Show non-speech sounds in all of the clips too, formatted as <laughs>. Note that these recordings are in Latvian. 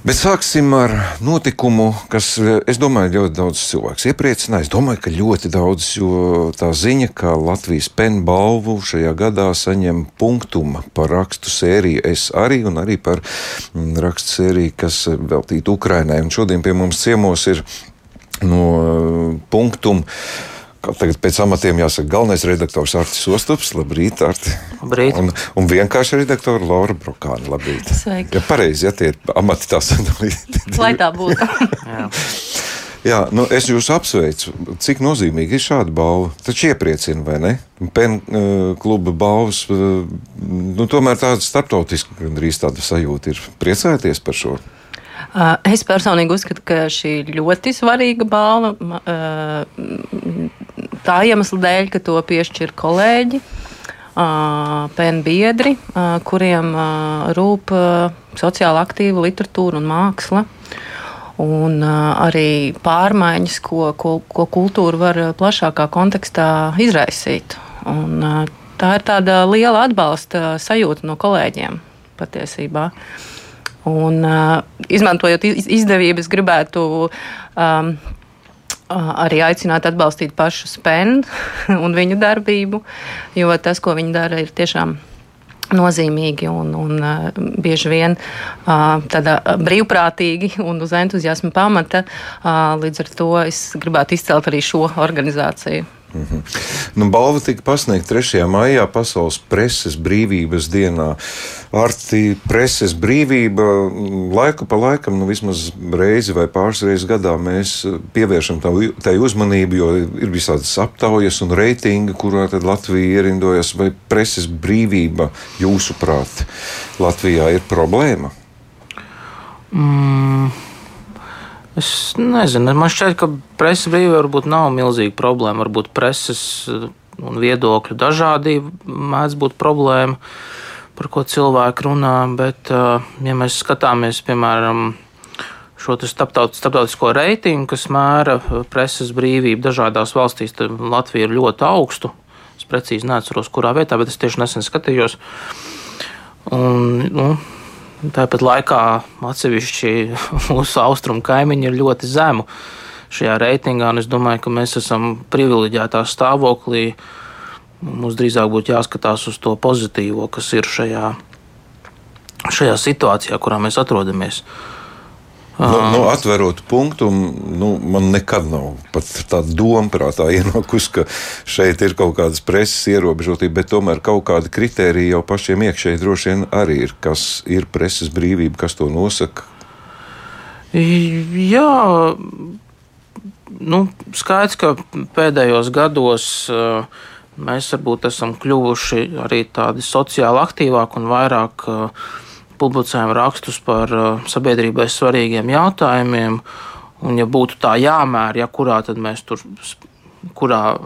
Bet sāksim ar notikumu, kas, es domāju, ļoti daudz cilvēku iepriecināja. Es domāju, ka ļoti daudz, jo tā ziņa, ka Latvijas pennu balvu šajā gadā saņem punktumu par rakstu sēriju, es arī, un arī par mm, rakstu sēriju, kas veltīta Ukrainai. Un šodien pie mums ciemos ir no punktumu Tagad pēc amatiem jāsaka, galvenais redaktors Artis Ostops. Labrīt, Arti. Labrīt. Un, un vienkārši redaktora Laura Brokāna. Labrīt. Sveiki. Ja pareizi, ja tie ir amati tā sadalīti. Lai tā būtu. <laughs> Jā. Nu es jūs apsveicu. Cik nozīmīgi ir šāda balva? Taču iepriecina, vai ne? Pen uh, kluba balvas, uh, nu, tomēr tāda starptautiska, gandrīz tāda sajūta ir. Priecājieties par šo? Es personīgi uzskatu, ka šī ļoti svarīga balva. Tā iemesla dēļ, ka to piešķir kolēģi, penbiedri, kuriem rūp sociāli aktīva literatūra un māksla. Un arī pārmaiņas, ko, ko, ko kultūra var plašākā kontekstā izraisīt. Un, tā ir tāda liela atbalsta sajūta no kolēģiem patiesībā. Uh, Un, izmantojot izdevības, gribētu um, arī aicināt atbalstīt pašu spēnu <laughs> un viņu darbību, jo tas, ko viņi dara, ir tiešām nozīmīgi un, un uh, bieži vien uh, tādā brīvprātīgi un uz entuziasma pamata. Uh, līdz ar to es gribētu izcelt arī šo organizāciju. Mm -hmm. nu, balva tika pasniegta 3. maijā, Pasaules preses brīvības dienā. Arti preses brīvība laiku pa laikam, nu, vismaz reizi vai pāris reizes gadā mēs pievēršam tai uzmanību, jo ir visādas aptaujas un reitingi, kurā Latvija ierindojas. Vai preses brīvība, jūsuprāt, Latvijā ir problēma? Mm. Es nezinu, man šķiet, ka preses brīvība varbūt nav milzīga problēma. Varbūt preses uh, un viedokļu dažādība mēdz būt problēma, par ko cilvēki runā. Bet, uh, ja mēs skatāmies, piemēram, šo starptautisko reitingu, kas mēra uh, preses brīvību dažādās valstīs, tad Latvija ir ļoti augstu. Es precīzi neatceros, kurā vietā, bet es tieši nesen skatījos. Un, nu, Tāpat laikā atsevišķi <laughs> mūsu austrumu kaimiņi ir ļoti zemu šajā reitingā, un es domāju, ka mēs esam privileģētā stāvoklī. Mums drīzāk būtu jāskatās uz to pozitīvo, kas ir šajā, šajā situācijā, kurā mēs atrodamies. Uh, Nu, nu, atverot punktu, nu, man nekad nav pat tāda doma prātā <laughs> ienākusi, ka šeit ir kaut kādas preses ierobežotība, bet tomēr kaut kāda kritērija jau pašiem iekšēji droši vien arī ir. Kas ir preses brīvība, kas to nosaka? Jā, nu, skaidrs, ka pēdējos gados uh, mēs varbūt esam kļuvuši arī tādi sociāli aktīvāki un vairāk uh, publicējam rakstus par uh, sabiedrībai svarīgiem jautājumiem. Un, ja būtu tā jāmēra, ja kurā tad mēs tur, kurā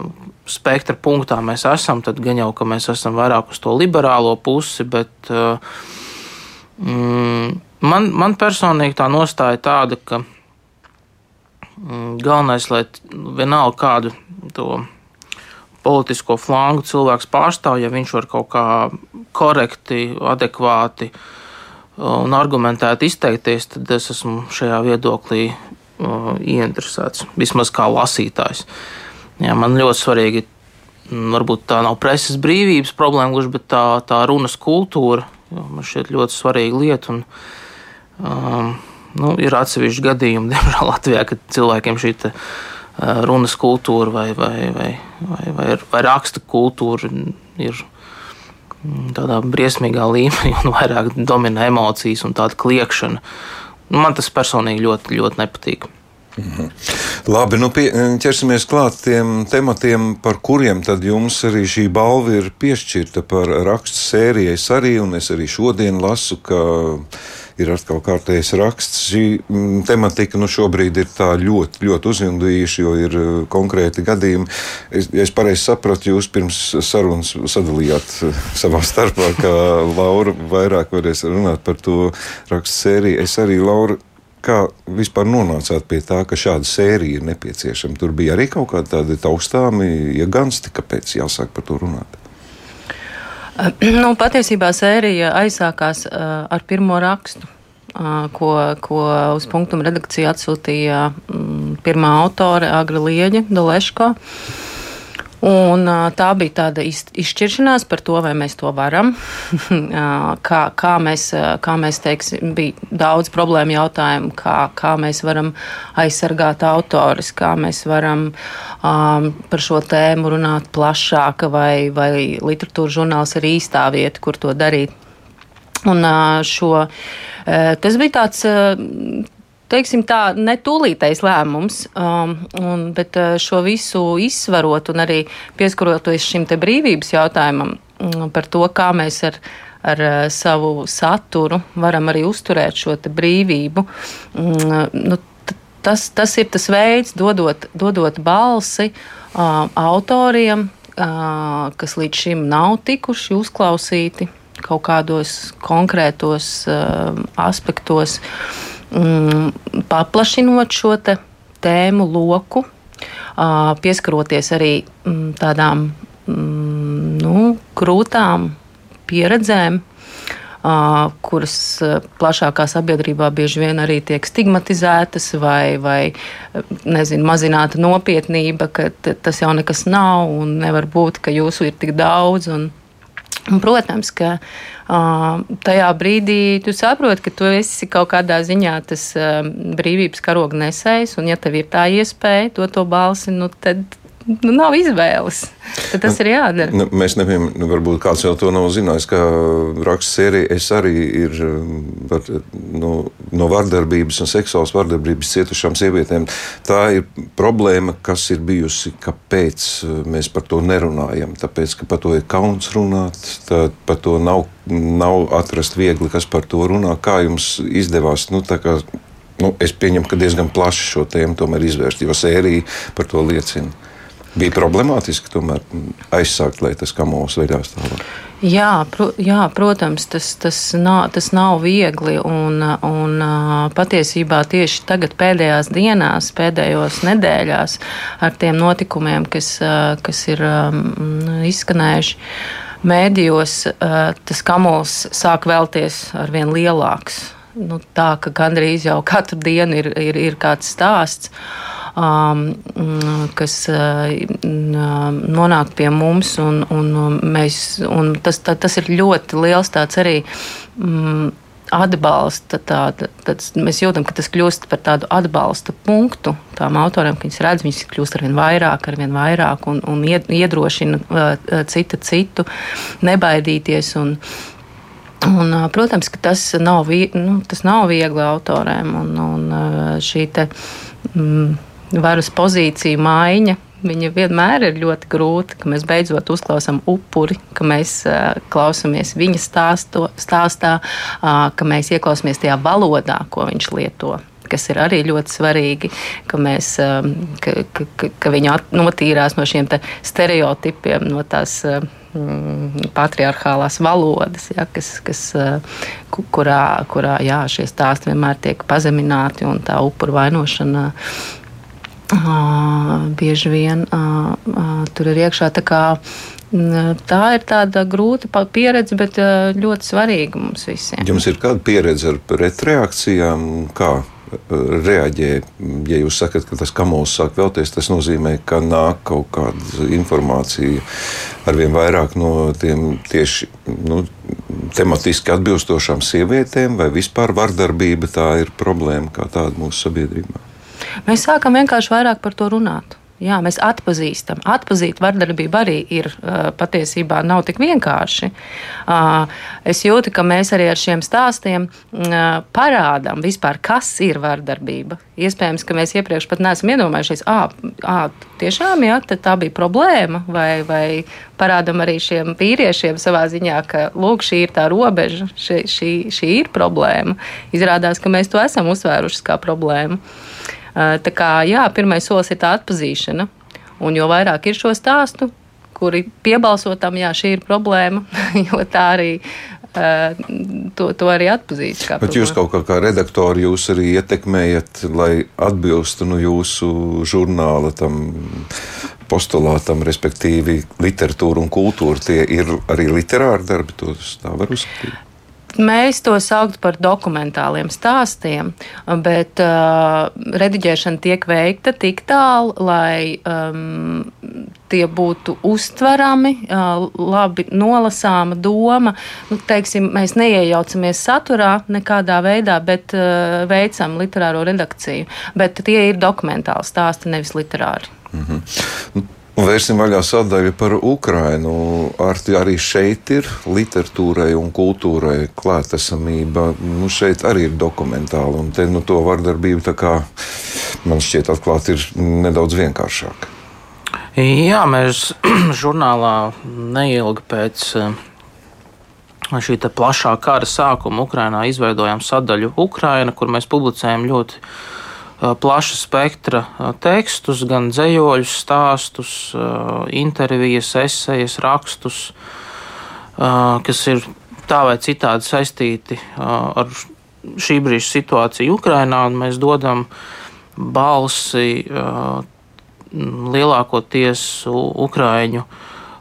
spektra punktā mēs esam, tad gan jau, ka mēs esam vairāk uz to liberālo pusi, bet uh, mm, man, man personīgi tā nostāja tāda, ka mm, galvenais, lai vienalga kādu to politisko flangu cilvēks pārstāv, ja viņš var kaut kā korekti, adekvāti uh, un argumentēti izteikties, tad es esmu šajā viedoklī uh, ieinteresēts. Vismaz kā lasītājs. Jā, man ļoti svarīgi, varbūt tā nav preses brīvības problēma, gluži, bet tā, tā runas kultūra. Man šķiet ļoti svarīga lieta. Un, um, nu, ir atsevišķi gadījumi, <laughs> diemžēl, Latvijā, kad cilvēkiem šī te, uh, runas kultūra vai, vai, vai, vai, vai, vai raksta kultūra ir tādā briesmīgā līmenī un vairāk dominē emocijas un tāda kliekšana. Nu, man tas personīgi ļoti, ļoti nepatīk. Mhm. Labi, nu pie, ķersimies klāt tiem tematiem, par kuriem tad jums arī šī balva ir piešķirta par rakstu sērijas arī, un es arī šodien lasu, ka ir atkal kārtējs raksts. Šī mm, tematika nu, šobrīd ir ļoti, ļoti uzjundījuša, jo ir uh, konkrēti gadījumi. Es, ja es pareizi sapratu, jūs pirms sarunas sadalījāt uh, savā starpā, ka <laughs> Laura vairāk varēs runāt par to rakstu sēriju. Es arī, Laura, kā vispār nonācāt pie tā, ka šāda sērija ir nepieciešama? Tur bija arī kaut kādi taustāmi iegansti, kāpēc jāsāk par to runāt. <clears throat> Nu, patiesībā sērija aizsākās uh, ar pirmo rakstu. ko, ko uz punktu redakciju atsūtīja mm, pirmā autore Agra Lieģa Doleško. Un, tā bija tāda izšķiršanās par to, vai mēs to varam. <laughs> kā, kā mēs, kā mēs teiksim, bija daudz problēmu jautājumu, kā, kā mēs varam aizsargāt autoris, kā mēs varam um, par šo tēmu runāt plašāk, vai, vai literatūra žurnāls ir īstā vieta, kur to darīt. Un šo, tas bija tāds teiksim, tā, ne tūlītais lēmums, um, un, bet uh, šo visu izsvarot un arī pieskaroties šim te brīvības jautājumam um, par to, kā mēs ar, ar uh, savu saturu varam arī uzturēt šo brīvību. Um, nu, tas, tas ir tas veids, dodot, dodot balsi uh, autoriem, uh, kas līdz šim nav tikuši uzklausīti kaut kādos konkrētos uh, aspektos. Uh, mm, paplašinot šo tēmu loku, pieskaroties arī mm, tādām mm, nu, grūtām pieredzēm, kuras plašākā sabiedrībā bieži vien arī tiek stigmatizētas vai, vai nezinu, mazināta nopietnība, ka tas jau nekas nav un nevar būt, ka jūsu ir tik daudz. Un, Un, protams, ka uh, tajā brīdī tu saproti, ka tu esi kaut kādā ziņā tas uh, brīvības karoga nesējs, un ja tev ir tā iespēja dot to balsi, nu, tad nu, nav izvēles. Tad tas nu, ir jādara. Nu, mēs nevienam, nu, varbūt kāds jau to nav zinājis, ka raksts sērija es arī ir var, nu, no vardarbības un seksuālas vardarbības cietušām sievietēm. Tā ir problēma, kas ir bijusi, kāpēc mēs par to nerunājam. Tāpēc, ka par to ir kauns runāt, par to nav, nav atrast viegli, kas par to runā. Kā jums izdevās? Nu, nu, es pieņemu, ka diezgan plaši šo tēmu tomēr izvērst, jo sērija par to liecina bija problemātiski tomēr aizsākt, lai tas kamols veidās tālāk. Jā, pro, jā, protams, tas, tas, nav, tas nav viegli. Un, un patiesībā tieši tagad, pēdējās dienās, pēdējos nedēļās, ar tiem notikumiem, kas, kas ir izskanējuši mēdījos, tas kamols sāk vēlties ar vien lielāks. Nu, tā ka gandrīz jau katru dienu ir, ir, ir kāds stāsts um, kas uh, nonāk pie mums. Un, un mēs, un tas, tā, tas ir ļoti liels tāds arī. Um, atbalsta. Tāda, tad mēs jūtam, ka tas kļūst par tādu atbalsta punktu tām autoriem, ka viņas redz, viņas kļūst ar vien vairāk, ar vien vairāk un, un iedrošina uh, cita citu nebaidīties. Un, Un, protams, ka tas nav, nu, tas nav viegli autoriem. Un, un šī te, mm, varas pozīciju maiņa. Viņa vienmēr ir ļoti grūta, ka mēs beidzot uzklausām upuri, ka mēs uh, klausāmies viņa stāsto, stāstā, uh, ka mēs ieklausāmies tajā valodā, ko viņš lieto kas ir arī ļoti svarīgi, ka, mēs, ka, ka, ka viņi notīrās no šiem stereotipiem, no tās mm, patriarchālās valodas, ja, kas, kas, kurā, kurā jā, šie stāsti vienmēr tiek pazemināti un tā upuru vainošana bieži vien tur ir iekšā. Tā, kā, tā ir tāda grūta pieredze, bet ļoti svarīga mums visiem. Jums ir kāda pieredze ar pretreakcijām? Kā? reaģē. Ja jūs sakat, ka tas kamols sāk vēlties, tas nozīmē, ka nāk kaut kāda informācija ar vien vairāk no tiem tieši nu, tematiski atbilstošām sievietēm, vai vispār vardarbība tā ir problēma kā tāda mūsu sabiedrībā. Mēs sākam vienkārši vairāk par to runāt. Jā, mēs atpazīstam. Atpazīt vardarbību arī ir patiesībā nav tik vienkārši. Es jūtu, ka mēs arī ar šiem stāstiem parādām vispār, kas ir vardarbība. Iespējams, ka mēs iepriekš pat neesam iedomājušies, ah, tiešām jā, tā bija problēma, vai, vai parādām arī šiem vīriešiem savā ziņā, ka lūk, šī ir tā robeža, šī, šī, šī ir problēma. Izrādās, ka mēs to esam uzsvēruši kā problēmu. Eh, tā kā jā, pirmais solis ir tā atpazīšana. Un jo vairāk ir šo stāstu, kuri piebalsotam, jā, šī ir problēma, <laughs> jo tā arī Uh, to, to arī atpazīst. Bet problēma. jūs kaut kā, kā redaktori jūs arī ietekmējat, lai atbilstu nu, jūsu žurnāla tam postulātam, respektīvi literatūra un kultūra. Tie ir arī literāri darbi, tos tā var uzskatīt. Mēs to saucam par dokumentāliem stāstiem, bet uh, rediģēšana tiek veikta tik tālu, lai um, tie būtu uztverami, uh, labi nolasāma doma. Nu, teiksim, mēs neiejaucamies saturā nekādā veidā, bet uh, veicam literāro redakciju. Bet tie ir dokumentāli stāsti, nevis literāri. Mm -hmm. Un vērsim vaļā sadaļu par Ukrajinu. Ar, arī šeit ir literatūrai un kultūrai klātesamība. Nu, šeit arī ir dokumentāli, un te, nu, to vardarbību kā, man šķiet atklāt ir nedaudz vienkāršāk. Jā, mēs <clears throat> žurnālā neilgi pēc eh, šī plašā kara sākuma Ukrajinā izveidojām sadaļu Ukrajina, kur mēs publicējam ļoti plaša spektra tekstus, gan dzējoļus, stāstus, intervijas, esejas, rakstus, kas ir tā vai citādi saistīti ar šī brīža situāciju Ukrajinā, mēs dodam balsi lielākoties Ukrāņu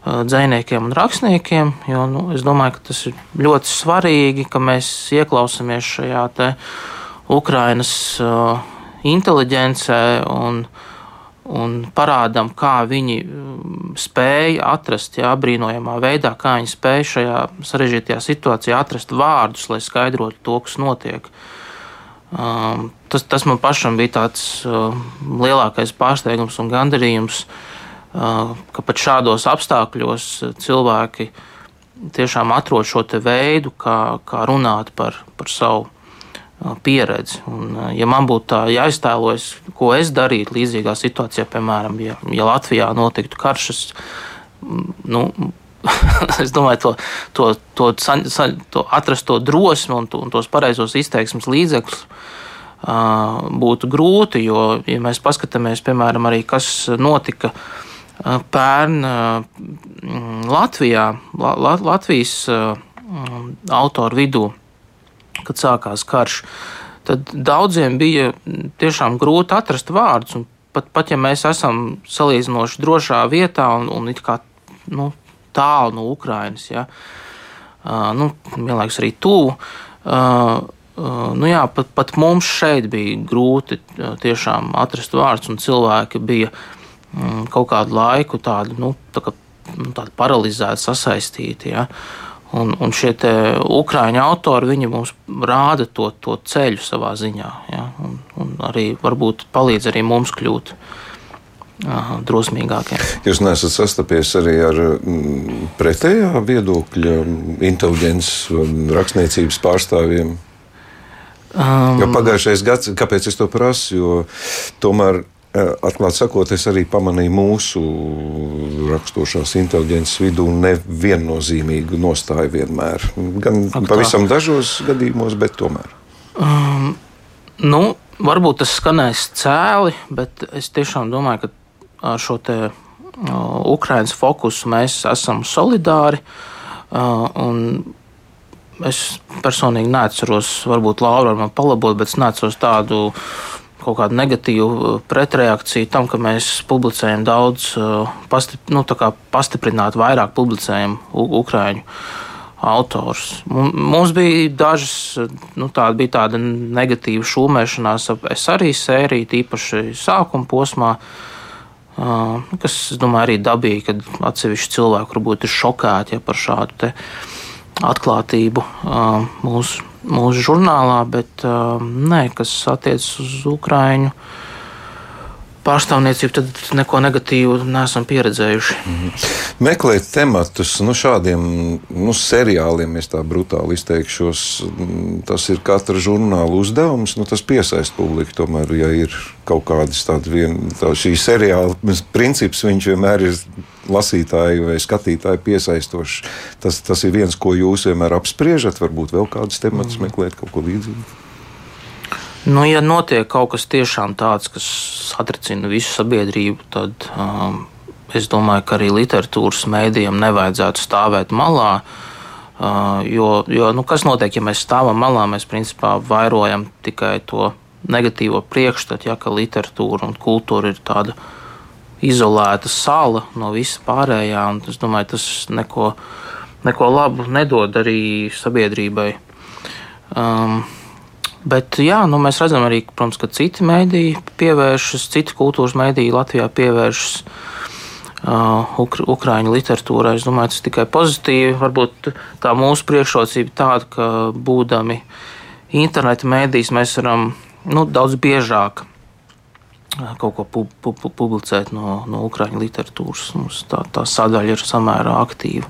dziniekiem un rakstniekiem. Jo, nu, es domāju, ka tas ir ļoti svarīgi, ka mēs ieklausāmies šajā Ukraiņas uh, inteliģencē un, un parādām, kā viņi um, spēja atrast, jā, brīnojamā veidā, kā viņi spēja šajā sarežģītajā situācijā atrast vārdus, lai skaidrotu to, kas notiek. Um, tas, tas man pašam bija tāds uh, lielākais pārsteigums un gandarījums, uh, ka pat šādos apstākļos cilvēki tiešām atrod šo veidu, kā, kā runāt par, par savu pieredzi. Un, ja man būtu tā jāiztēlojas, ko es darītu līdzīgā situācijā, piemēram, ja, ja Latvijā notiktu karš, es, nu, <laughs> es domāju, to, to, to, to atrast to drosmi un, to, un tos pareizos izteiksmes līdzekļus. Būtu grūti, jo, ja mēs paskatāmies, piemēram, arī kas notika pērn Latvijā, Latvijas autoru vidū, kad sākās karš, tad daudziem bija tiešām grūti atrast vārdus. Pat, pat ja mēs esam salīdzinoši drošā vietā un, un kā, nu, tālu no Ukrainas, ja, uh, nu, vienlaikus arī tuvu. Uh, Uh, nu jā, pat, pat mums šeit bija grūti uh, tiešām atrast vārdus, un cilvēki bija um, kaut kādu laiku tādi, nu, tā kā, nu, tādi paralizēti, sasaistīti. Ja. Un, un šie ukrāņu autori mums rāda to, to ceļu savā ziņā. Ja? Un, un arī varbūt palīdz arī mums kļūt uh, drosmīgākiem. Jūs neesat sastapies arī ar mm, pretējā viedokļa, inteliģences rakstniecības pārstāvjiem? Um, jo pagājušais gads, kāpēc es to prasu? Jo tomēr atklāti sakot, es arī pamanīju mūsu raksturošās inteliģences vidū neviennozīmīgu nostāju vienmēr. Gan Ak, pavisam dažos gadījumos, bet tomēr. Um, nu, varbūt tas skanēs cēli, bet es tiešām domāju, ka ar šo te uh, Ukraiņas fokusu mēs esam solidāri. Uh, es personīgi neatceros, varbūt Laura man palabot, bet es neatceros tādu kaut kādu negatīvu uh, pretreakciju tam, ka mēs publicējam daudz, uh, pastip, nu, pastiprināt vairāk publicējam Ukrāņu autors. Mums bija dažas, nu, tāda bija tāda negatīva šūmēšanās ap arī sēriju, tīpaši sākuma posmā. Uh, kas, es domāju, arī dabīgi, kad atsevišķi cilvēki varbūt ir šokēti ja, par šādu atklātību mūsu mūsu žurnālā, bet um, nē, kas attiecas uz Ukraiņu pārstāvniecību, tad neko negatīvu neesam pieredzējuši. -hmm. Meklēt tematus nu, šādiem nu, seriāliem, es tā brutāli izteikšos, tas ir katra žurnāla uzdevums. Nu, tas piesaista publiku. Tomēr, ja ir kaut kādas tādas vien, tā, šī seriāla princips, viņš vienmēr ir lasītāju vai skatītāju piesaistošs. Tas, tas ir viens, ko jūs vienmēr apspriežat. Varbūt vēl kādus tematus mm. meklēt, kaut ko līdzīgu. Nu, ja notiek kaut kas tiešām tāds, kas satricina visu sabiedrību, tad um, es domāju, ka arī literatūras mēdījiem nevajadzētu stāvēt malā. Uh, jo, jo nu, kas notiek, ja mēs stāvam malā? Mēs principā vairojam tikai to negatīvo priekšstatu, ja, ka literatūra un kultūra ir tāda izolēta sala no visa pārējā. Es domāju, tas neko, neko labu nedod arī sabiedrībai. Um, Bet jā, nu, mēs redzam arī, protams, ka citi mēdīji pievēršas, citi kultūras mēdīji Latvijā pievēršas uh, ukra, ukrāņu literatūrai. Es domāju, tas tikai pozitīvi. Varbūt tā mūsu priekšrocība tāda, ka būdami interneta mēdījis, mēs varam nu, daudz biežāk kaut ko pu, pu, pu, publicēt no, no ukrāņu literatūras. Mums tā, tā sadaļa ir samērā aktīva.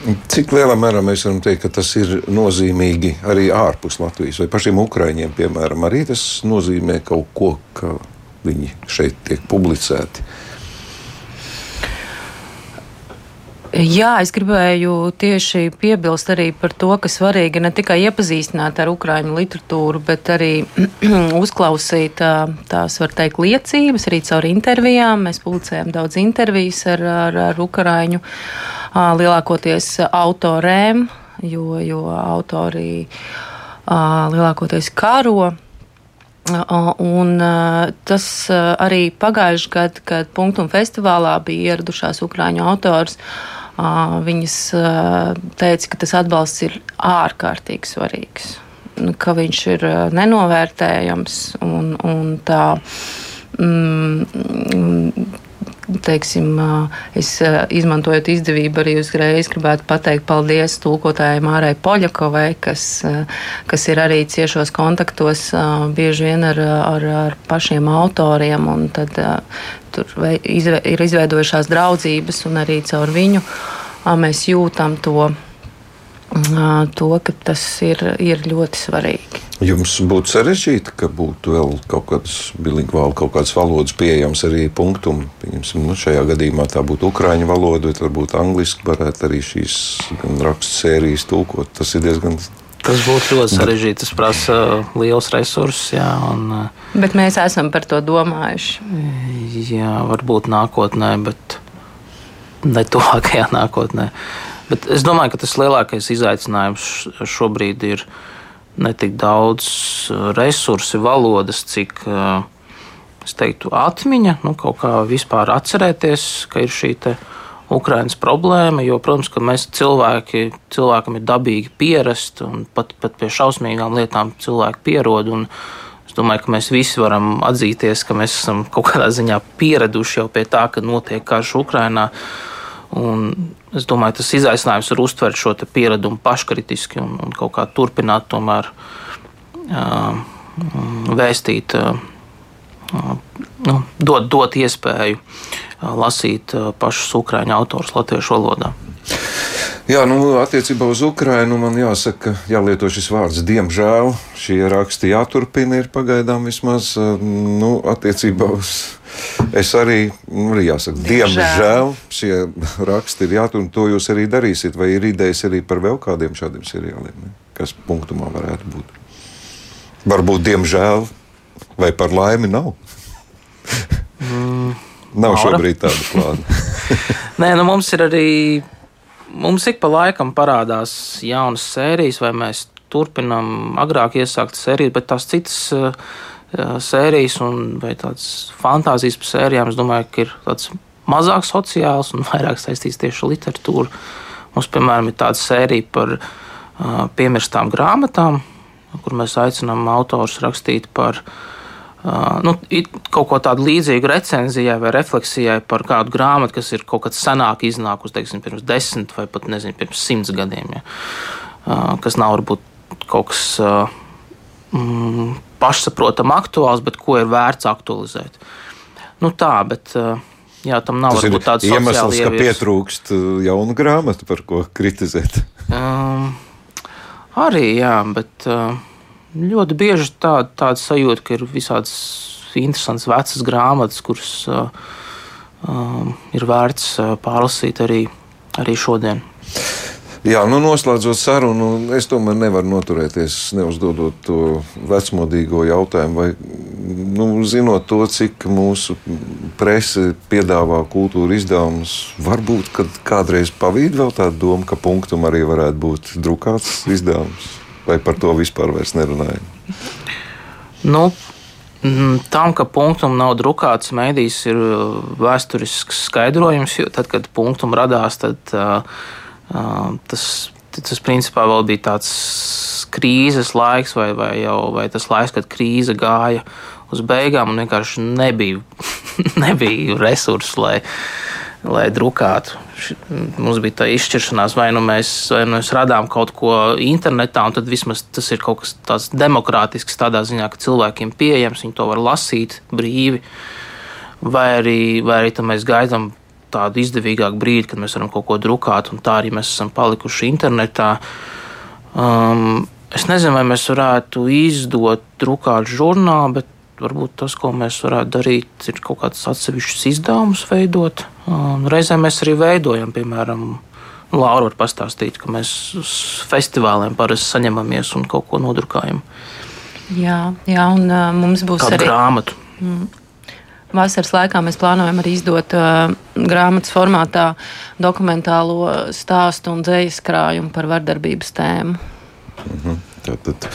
Cik lielā mērā mēs varam teikt, ka tas ir nozīmīgi arī ārpus Latvijas, vai pašiem Ukrāņiem, piemēram, arī tas nozīmē kaut ko, ka viņi šeit tiek publicēti? Jā, es gribēju tieši piebilst arī par to, ka svarīgi ne tikai iepazīstināt ar ukrāņu literatūru, bet arī <clears throat> uzklausīt tās, var teikt, liecības, arī caur intervijām. Mēs publicējam daudz intervijas ar, ar, ar ukrāņu lielākoties autorēm, jo, jo autori lielākoties karo. Un tas arī pagājušajā gadā, kad Punktum festivālā bija ieradušās Ukrāņu autors, viņas teica, ka tas atbalsts ir ārkārtīgi svarīgs, ka viņš ir nenovērtējams un, un tā. Mm, teiksim, es izmantojot izdevību arī uzreiz gribētu pateikt paldies tulkotājai Mārai Poļakovai, kas, kas ir arī ciešos kontaktos bieži vien ar, ar, ar pašiem autoriem, un tad tur ir izveidojušās draudzības, un arī caur viņu mēs jūtam to, to ka tas ir, ir ļoti svarīgi. Jums būtu sarežģīti, ka būtu vēl kaut kādas bilingvāli, kaut kādas valodas pieejamas arī punktum. Pieņemsim, nu, šajā gadījumā tā būtu ukraiņu valoda, bet varbūt angliski varētu arī šīs rakstu sērijas tulkot. Tas ir diezgan Tas būtu ļoti sarežģīti. Tas prasa liels resursus. Jā, un, bet mēs esam par to domājuši. Jā, varbūt nākotnē, bet ne tuvākajā nākotnē. Bet es domāju, ka tas lielākais izaicinājums šobrīd ir ne tik daudz uh, resursi, valodas, cik uh, teiktu, atmiņa, nu, kaut kā vispār atcerēties, ka ir šī Ukraiņas problēma. Jo, protams, ka mēs cilvēki, cilvēkam ir dabīgi pierast, un pat, pat pie šausmīgām lietām cilvēki pierod. Es domāju, ka mēs visi varam atzīties, ka mēs esam kaut kādā ziņā pieraduši jau pie tā, ka notiek karš Ukrajinā. Un es domāju, tas izaicinājums ir uztvert šo pieradumu paškritiski un, un kaut kā turpināt tomēr uh, vēstīt, uh, nu, dot, dot iespēju lasīt pašus ukrāņu autorus latviešu valodā. Jā, nu, attiecībā uz Ukrajinu man jāsaka, jālieto šis vārds. Diemžēl šie raksti jāturpina, ir pagaidām vismaz nu, attiecībā uz. Es arī, nu, arī jāsaka, diemžēl. diemžēl šie raksti ir jāturpina. To jūs arī darīsiet, vai ir idejas arī par vēl kādiem šādiem seriāliem, ne? kas punktumā varētu būt. Varbūt, diemžēl, vai par laimi nav. Mm, nav Maura. šobrīd tāda plāna. <laughs> Nē, nu mums ir arī Mums ik pa laikam parādās jaunas sērijas, vai mēs turpinām agrāk iesākt sērijas, bet tās citas uh, sērijas un tādas fantāzijas par sērijām, es domāju, ka ir tāds mazāk sociāls un <laughs> vairāk saistīts tieši ar literatūru. Mums, piemēram, ir tāda sērija par uh, piemirstām grāmatām, kur mēs aicinām autors rakstīt par uh, Uh, nu, kaut ko tādu līdzīgu recenzijai vai refleksijai par kādu grāmatu, kas ir kaut kad senāk iznākusi, teiksim, pirms desmit vai pat nezinu, pirms simts gadiem. Ja. Uh, kas nav varbūt kaut kas uh, mm, pašsaprotami aktuāls, bet ko ir vērts aktualizēt. Nu, tā, bet, jā, tam nav Tas tāds iemesls, ka pietrūkst jaunu grāmatu, par ko kritizēt. Um, arī, jā, bet. Uh, Ļoti bieži tā, tāda sajūta, ka ir visādas interesantas vecas grāmatas, kuras uh, uh, ir vērts uh, pārlasīt arī, arī šodien. Jā, nu noslēdzot sarunu, es tomēr nevaru noturēties, neuzdodot to vecmodīgo jautājumu, vai nu, zinot to, cik mūsu prese piedāvā kultūra izdevumus, varbūt kādreiz pavīd vēl tāda doma, ka punktam arī varētu būt drukāts izdevums vai par to vispār nerunājam? Nu, Tam, ka punktam nav drukāts mēdīs, ir uh, vēsturisks skaidrojums. Tad, kad punktam radās, tad uh, uh, tas tas principā vēl bija tāds krīzes laiks, vai, vai jau vai tas laiks, kad krīze gāja uz beigām, un vienkārši nebija, <laughs> nebija resursu, lai, lai drukātu. Mums bija tā izšķiršanās, vai nu mēs, vai nu mēs radām kaut ko internetā, un tad vismaz tas ir kaut kas tāds demokrātisks, tādā ziņā, ka cilvēkiem pieejams, viņi to var lasīt brīvi, vai arī, vai arī mēs gaidām tādu izdevīgāku brīdi, kad mēs varam kaut ko drukāt, un tā arī mēs esam palikuši internetā. Um, es nezinu, vai mēs varētu izdot drukāt žurnālu, bet varbūt tas, ko mēs varētu darīt, ir kaut kāds atsevišķs izdevums veidot. Un reizēm mēs arī veidojam, piemēram, Laura var pastāstīt, ka mēs uz festivāliem parasti saņemamies un kaut ko nodrukājam. Jā, jā un uh, mums būs Kādu arī grāmatu. Mm. Vasaras laikā mēs plānojam arī izdot uh, grāmatas formātā dokumentālo stāstu un dzīslu krājumu par vardarbības tēmu. Mhm. Tātad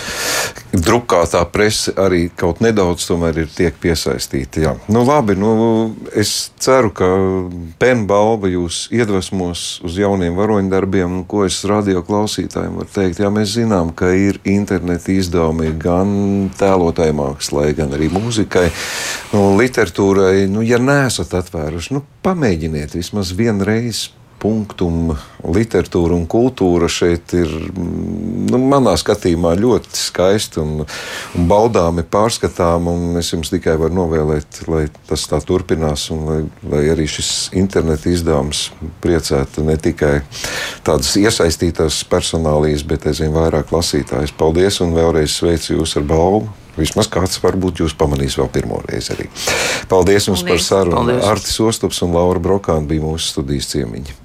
drukātā prese arī kaut nedaudz ir tiek piesaistīta. Jā. Nu, labi, nu, es ceru, ka pēna balva jūs iedvesmos uz jauniem varoņdarbiem, ko es radio klausītājiem varu teikt. Jā, mēs zinām, ka ir interneta izdevumi gan tēlotai mākslai, gan arī mūzikai, nu, literatūrai. Nu, ja neesat atvēruši, nu, pamēģiniet vismaz vienreiz punktum literatūra un kultūra šeit ir, nu, manā skatījumā, ļoti skaisti un, un baudāmi pārskatām. Es jums tikai varu novēlēt, lai tas tā turpinās un lai, lai arī šis interneta izdevums priecētu ne tikai tādas iesaistītās personālijas, bet arī vairāk lasītājus. Paldies un vēlreiz sveicu jūs ar balvu! Vismaz kāds varbūt jūs pamanīs vēl pirmo reizi arī. Paldies jums Paldies. par sarunu. Artis Ostops un Laura Brokāna bija mūsu studijas ciemiņi.